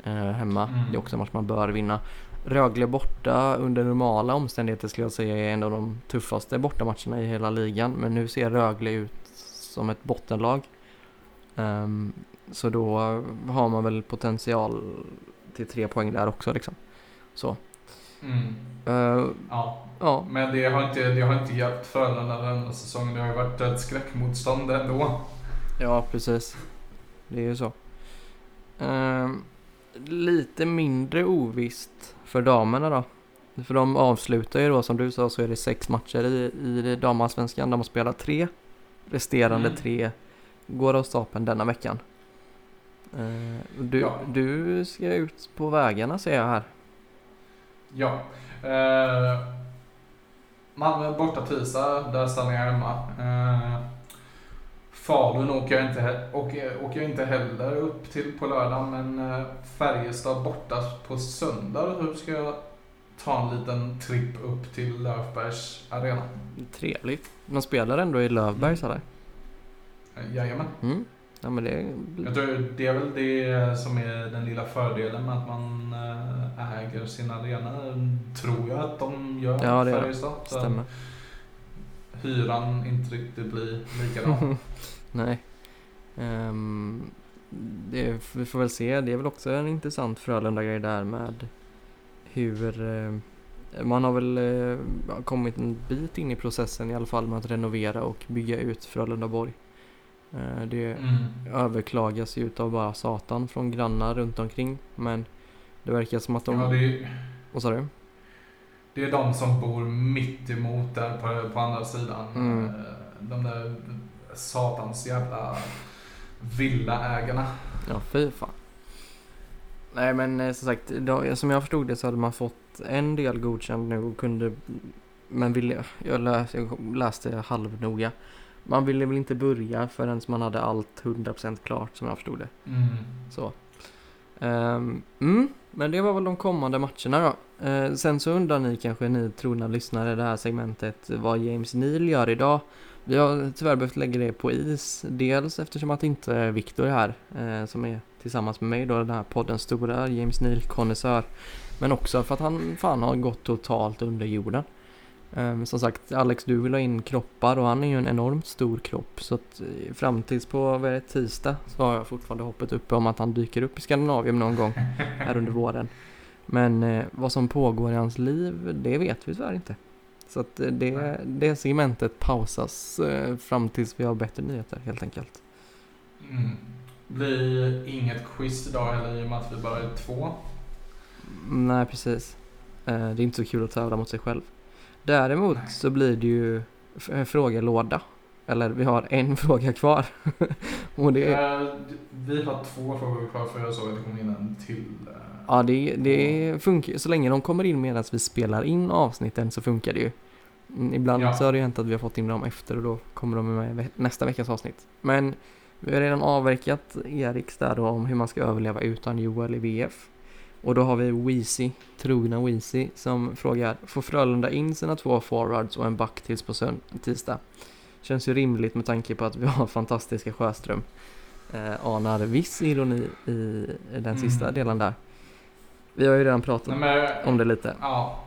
eh, hemma, Mm. det är också en match man bör vinna. Rögle borta under normala omständigheter skulle jag säga är en av de tuffaste bortamatcherna i hela ligan, men nu ser Rögle ut som ett bottenlag. Ehm, så då har man väl potential till tre poäng där också liksom. Så. Mm. Eh, Ja. ja, Men det har inte, det har inte hjälpt Frölunda den här säsongen. Det har ju varit ett skräckmotstånd ändå. ja precis. Det är ju så. Ehm, lite mindre ovisst för damerna då. För de avslutar ju då som du sa så är det sex matcher i, i damallsvenskan. De har spelat tre. Resterande Mm. tre går av stapeln denna veckan. Eh, du, Ja. du ska ut på vägarna ser jag här. Ja. Eh, Malmö borta tisdag, där stannar jag hemma. Eh, Falun åker jag, inte, åker, åker jag inte heller upp till på lördag, men eh, Färjestad borta på söndag. Hur ska jag ta en liten tripp upp till Löfbergs arena? Trevligt. De spelar ändå i Lövbergs eller? Eh, Jajamän. Mm. Ja men det Jag tror det är väl det som är den lilla fördelen med att man eh, äger sin arena. Tror jag att de gör. Ja, det. Färjestad. Så stämmer. Hyran inte riktigt blir likadan. [laughs] Nej. Ehm, det, vi får väl se. Det är väl också en intressant Frölunda-grej där med hur eh, man har väl eh, kommit en bit in i processen i alla fall med att renovera och bygga ut Frölundaborg. Eh, det Mm. överklagas ju utav bara satan från grannar runt omkring men det verkar som att de... Ja, det, Vad sa du? det är de som bor mitt emot där på, på andra sidan. Mm. Eh, De där satans jävla villaägarna. Ja, fy fan. Nej men eh, som sagt, då, som jag förstod det så hade man fått en del godkänd nu och kunde men ville, jag, läs, jag läste halvnoga. Man ville väl inte börja förrän man hade allt 100% klart som jag förstod det. Mm. Så. Ehm, mm, men det var väl de kommande matcherna då. Eh, sen så undrar ni kanske, ni trogna lyssnare, det här segmentet, vad James Neal gör idag. Vi har tyvärr behövt lägga det på is, dels eftersom att inte Viktor är här, eh, som är tillsammans med mig då, den här poddens stora James Neal konnässör. Men också för att han fan har gått totalt under jorden. Eh, som sagt, Alex du vill ha in kroppar och han är ju en enormt stor kropp. Så att eh, fram tills på vad är det, tisdag så har jag fortfarande hoppet uppe om att han dyker upp i Skandinavien någon gång [laughs] här under våren. Men eh, vad som pågår i hans liv, det vet vi tyvärr inte. Så att eh, det, det segmentet pausas fram tills vi har bättre nyheter helt enkelt. Mm. Blir inget quiz idag heller i och med att vi bara är två. Nej, precis. Det är inte så kul att tävla mot sig själv. Däremot så blir det ju frågelåda. Eller vi har en [laughs] fråga kvar. [laughs] Och det är, Eh, vi har två frågor kvar för jag såg att det kom in en till. eh. ja, det, det funkar. Så länge de kommer in medan vi spelar in avsnitten så funkar det ju. Mm, Ibland Ja. så har det ju hänt att vi har fått in dem efter och då kommer de med i nästa veckas avsnitt. Men vi har redan avverkat Eriks där då om hur man ska överleva utan Joel i VF. Och då har vi Weezy, trogna Weezy, som frågar Får Frölunda in sina två forwards och en back tills på sönd- tisdag? Känns ju rimligt med tanke på att vi har [laughs] fantastiska Sjöström. Eh, anar viss ironi i, i den sista Mm. delen där. Vi har ju redan pratat Nej, men, om det lite, Ja,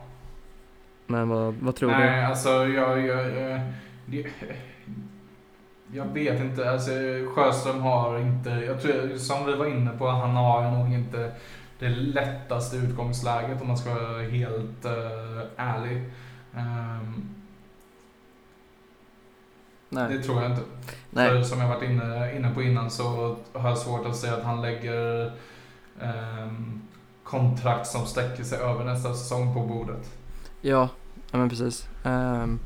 men vad, vad tror Nej, alltså jag... jag, jag, det, [laughs] jag vet inte. Alltså, Sjöström har inte... Jag tror, som vi var inne på, han har nog inte det lättaste utgångsläget om man ska vara helt uh, ärlig. Du? Nej. det tror jag inte. Nej. För som jag varit inne, inne på innan så har jag svårt att säga att han lägger ehm, kontrakt som sträcker sig över nästa säsong på bordet. Ja, ja men precis. Ehm,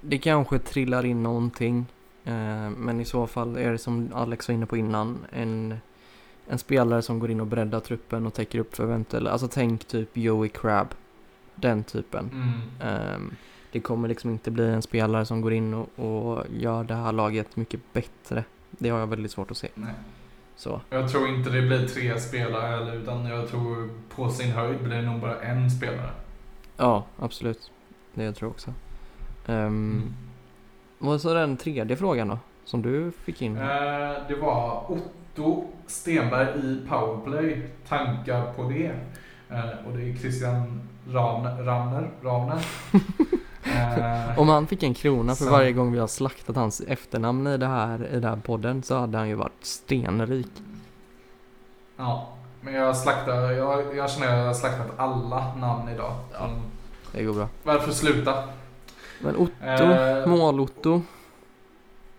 det kanske trillar in någonting. ehm, men i så fall är det som Alex var inne på innan. En, en spelare som går in och breddar truppen och täcker upp för eventuella. Alltså tänk typ Joey Crab. Den typen. Mm. Ehm, det kommer liksom inte bli en spelare som går in och, och gör det här laget mycket bättre. Det har jag väldigt svårt att se. Nej. Så. Jag tror inte det blir tre spelare heller, utan jag tror på sin höjd blir det nog bara en spelare. Ja, absolut. Det jag tror jag också. Um, Vad sa den tredje frågan då? Som du fick in? Eh, det var Otto Stenberg i Powerplay. Tankar på det? Eh, och det är Christian Ramner. Ramner, Ramner. [laughs] Eh, Om han fick en krona för Så- varje gång vi har slaktat hans efternamn i, det här, i den här podden så hade han ju varit stenrik. ja, men jag slaktar, jag, jag känner att jag har slaktat alla namn idag. Ja. Det går bra. Varför sluta? Men Otto, Eh, mål-Otto.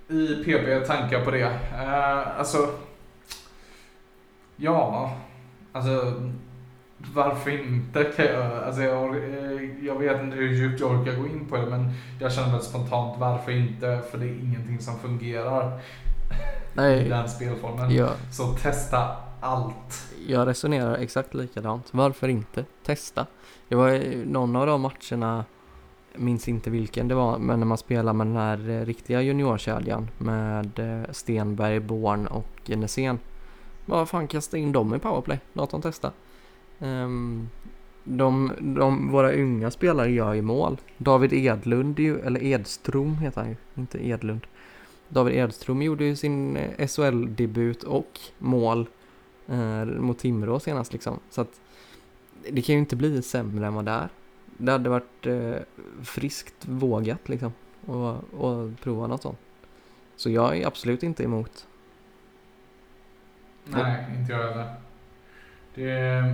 I PP tankar på det. Eh, alltså... Ja, alltså... Varför inte? Kan jag, alltså jag, eh, jag vet inte hur djupt jag orkar gå in på det men jag känner väl spontant varför inte? För det är ingenting som fungerar [laughs] i Nej, den spelformen. jag, Så testa allt. jag resonerar exakt likadant. Varför inte? Testa. Det var någon av de matcherna, minns inte vilken det var, men när man spelar med den här eh, riktiga juniorkedjan med eh, Stenberg, Born och Nässén. Vad fan kasta in dem i powerplay? Låt dem testa. Um, de, de, våra unga spelare gör ju mål. David Edlund, ju, eller Edström heter han ju, inte Edlund. David Edström gjorde ju sin eh, SHL-debut och mål eh, mot Timrå senast liksom. Så att det kan ju inte bli sämre än vad det är. Det hade varit eh, friskt vågat liksom och, och prova något sånt. Så jag är absolut inte emot. Nej, inte jag heller. Det,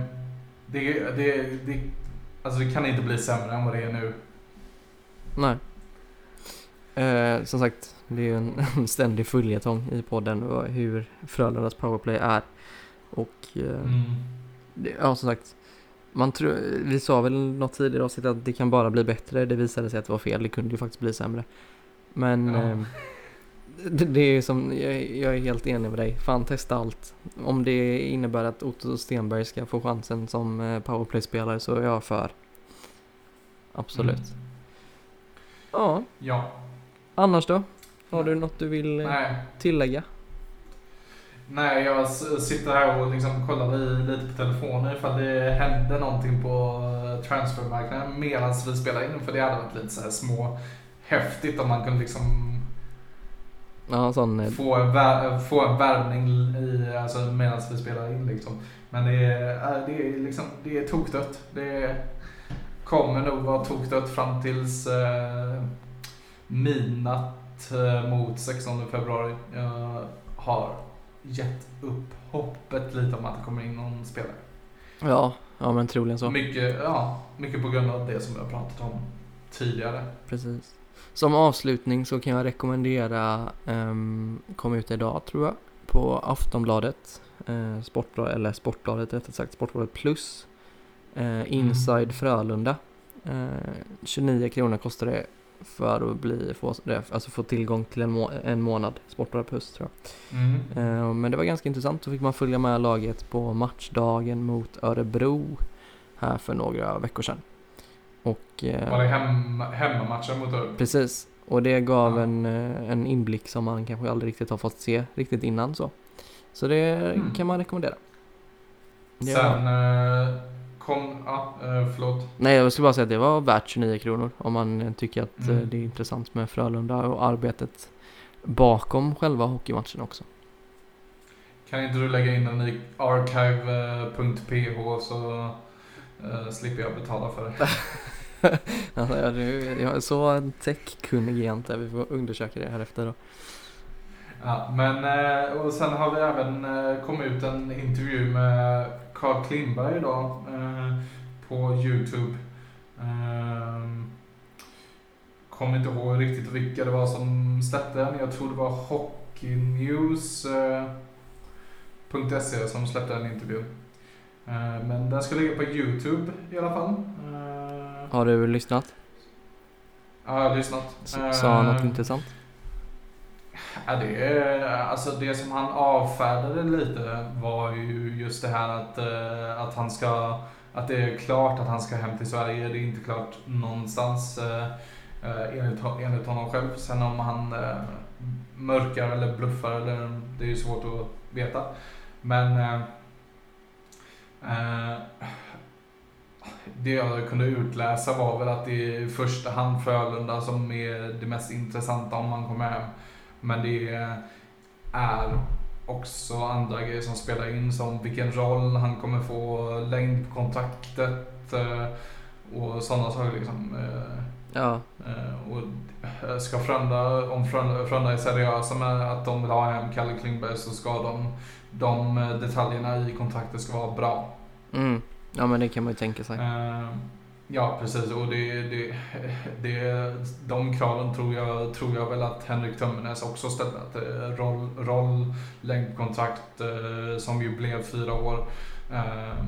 det, det, det, alltså det kan inte bli sämre än vad det är nu. Nej. Eh, som sagt, det är ju en, [laughs] en ständig följetong i podden hur Frölundas powerplay är. Och eh, Mm. det, ja, som sagt, man tror, vi sa väl något tidigare avsnitt att det kan bara bli bättre. Det visade sig att det var fel. Det kunde ju faktiskt bli sämre. Men Ja. eh, [laughs] det, är som, jag, är helt enig med dig. Fan testa allt. Om det innebär att Otto Stenberg ska få chansen som eh, powerplay-spelare så är jag för. Absolut. Mm. Ja, Ja. annars då? Har du något du vill eh, Nej. tillägga? Nej, jag sitter här och liksom kollar lite på telefonen ifall det händer någonting på eh, transfermarknaden medan vi spelar in. För det hade varit lite så små häftigt om man kunde liksom Ja, sån... eh, få en, vär, få en värvning i, alltså medan vi spelar in liksom. Men det är, äh, det är liksom, det är tokdött. Det kommer nog vara tokdött fram tills eh, midnatt eh, mot 16 februari. Jag har gett upp hoppet lite om att det kommer in någon spelare. Ja, ja men troligen så. Mycket, ja, mycket på grund av det som jag pratat om tidigare. Precis. Som avslutning så kan jag rekommendera, um, kom ut idag tror jag, på Aftonbladet, uh, Sportbladet, eller Sportbladet rättare sagt, Sportbladet Plus, uh, Inside mm. Frölunda. Uh, 29 kronor kostar det för att bli, få, alltså få tillgång till en, må, en månad Sportbladet Plus tror jag. Mm. Uh, men det var ganska intressant, då fick man följa med laget på matchdagen mot Örebro här för några veckor sedan. Och, var det hem, hemmamatchen mot Örebro? Precis, och det gav ja. en, uh, en inblick som man kanske aldrig riktigt har fått se riktigt innan så. Så det mm. kan man rekommendera. Sen Kom, ja, eh, förlåt. Nej, jag skulle bara säga att det var värt 29 kronor om man tycker att eh, mm. det är intressant med Frölunda och arbetet bakom själva hockeymatchen också. Kan inte du lägga in den i archive.ph så uh, slipper jag betala för det. [laughs] alltså, jag, jag är så tech-kunnig egentligen. Vi får undersöka det här efter då. Ja, men och sen har vi även kommit ut en intervju med Carl Klingberg idag eh, på Youtube. Eh, kommer inte ihåg riktigt vilka det var som släppte den. Jag tror det var hockeynews.se eh, som släppte den intervjun. Eh, men den ska ligga på Youtube i alla fall. Eh, har du lyssnat? Ja, jag har lyssnat. Sa han något intressant? Ja, det, är, alltså det som han avfärdade lite var ju just det här att, eh, att han ska att det är klart att han ska hem till Sverige. Det är inte klart någonstans eh, eh, enligt, enligt honom själv. Sen om han mörkar eller bluffar, eller, det är ju svårt att veta. Men eh, Eh, det jag kunde utläsa var väl att det är i första hand Frölunda som är det mest intressanta om man kommer hem. Men det är också andra grejer som spelar in som vilken roll han kommer få, längd på kontraktet eh, och sådana saker liksom. Eh, ja. Eh, och ska Frölunda, om Frölunda är seriösa med att de vill ha hem Kalle Klingberg så ska de, de detaljerna i kontraktet ska vara bra. Mm. Ja men det kan man ju tänka sig. Ja, precis. Och det, det, det, de kraven tror jag, tror jag väl att Henrik Tömmernes också ställde. Att eh, roll, roll längdkontrakt eh, som ju blev fyra år eh,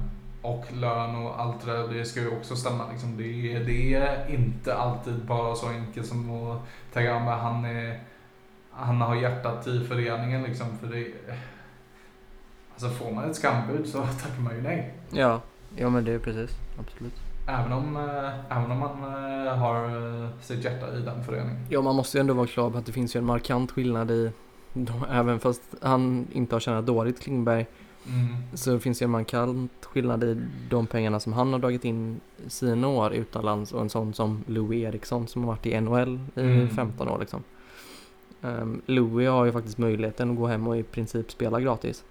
och lön och allt det där, det ska ju också stämma. Liksom. Det, det är inte alltid bara så enkelt som att tänka att han, är, han har hjärtat i föreningen. Liksom, för det, alltså får man ett skambud så [laughs] tackar man ju nej. Ja, ja men det är precis. Absolut. Även om, äh, även om man äh, har äh, sitt hjärta i den föreningen. Ja, man måste ju ändå vara klar på att det finns ju en markant skillnad i, de, [laughs] även fast han inte har tjänat dåligt Klingberg, mm. så finns det en markant skillnad i de pengarna som han har dragit in sina år utomlands och en sån som Louis Eriksson som har varit i NHL i mm. 15 år liksom. Um, Louis har ju faktiskt möjligheten att gå hem och i princip spela gratis.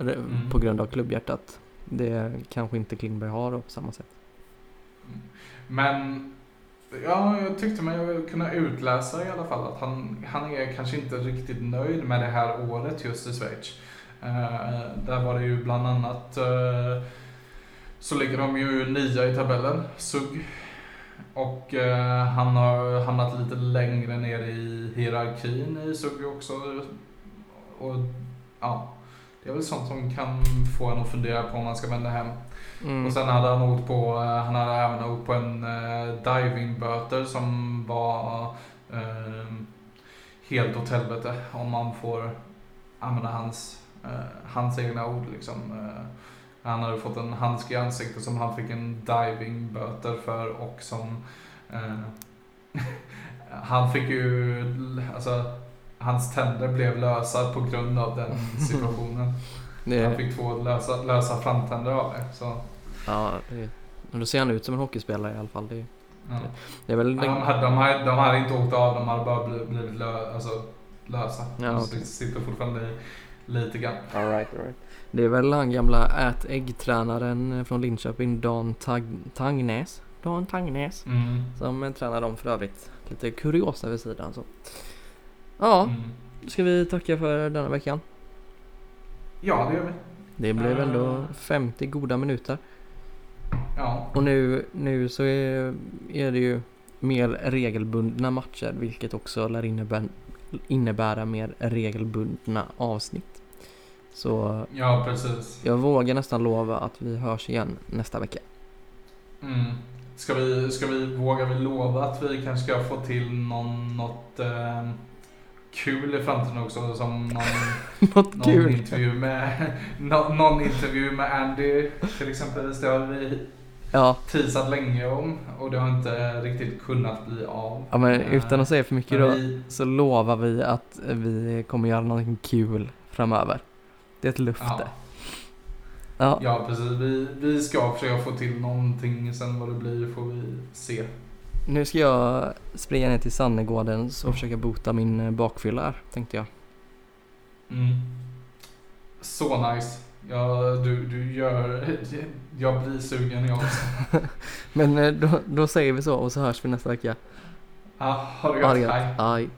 Mm. På grund av klubbhjärtat. Det kanske inte Klingberg har på samma sätt. Men ja, jag tyckte mig kunna utläsa i alla fall att han, han är kanske inte riktigt nöjd med det här året just i Schweiz. Uh, där var det ju bland annat uh, så ligger de ju nia i tabellen, SUG. Och uh, han har hamnat lite längre ner i hierarkin i SUG också. Och ja, det är väl sånt som kan få en att fundera på om man ska vända hem. Mm. Och sen hade han åkt på, eh, han hade även åkt på en divingböter som var uh, helt åt helvete om man får använda hans, hans egna ord liksom. Uh, han hade fått en handske i ansiktet som han fick en divingböter för och som [laughs] han fick ju, alltså hans tänder blev lösa på grund av den [laughs] situationen. Det... Han fick två lösa, lösa framtänder av det. Så. Ja, det, då ser han ut som en hockeyspelare i alla fall. Det, ja. det, är väl ja, de, hade, de, hade, de hade inte åkt av, de hade bara blivit lö, alltså, lösa. Ja, de okay. sitter fortfarande i lite grann. All right, all right. Det är väl han gamla ät äggtränaren från Linköping, Dan Tag Tangnäs. Dan Tangnäs. Mm. Som tränar dem för övrigt. Lite kuriosa vid sidan så. Ja, mm. ska vi tacka för denna veckan? Ja, det gör vi. Det blev ändå 50 goda minuter. Ja. Och nu, nu så är, är det ju mer regelbundna matcher vilket också lär innebära, innebära mer regelbundna avsnitt. Så Ja, precis. jag vågar nästan lova att vi hörs igen nästa vecka. Mm. Ska vi, ska vi, vågar vi lova att vi kanske ska få till någon, något eh, kul i framtiden också? Som någon, [laughs] Något någon, kul! intervju med, [laughs] nå, någon intervju med Andy till exempel. Det har vi Ja, teasat länge om och det har inte riktigt kunnat bli av. ja men Eh, utan att säga för mycket men då vi, så lovar vi att vi kommer göra någonting kul framöver. Det är ett löfte. ja, Ja, ja, precis. Vi, vi ska försöka få till någonting. Sen vad det blir får vi se. nu ska jag springa ner till Sannegården och försöka bota min eh, bakfylla här, tänkte jag. Mm. Så nice. Ja, du, du gör... [laughs] Jag blir sugen jag också. [laughs] Men eh, då, då säger vi så och så hörs vi nästa vecka. Ja, ha det gött. Hej. Aj.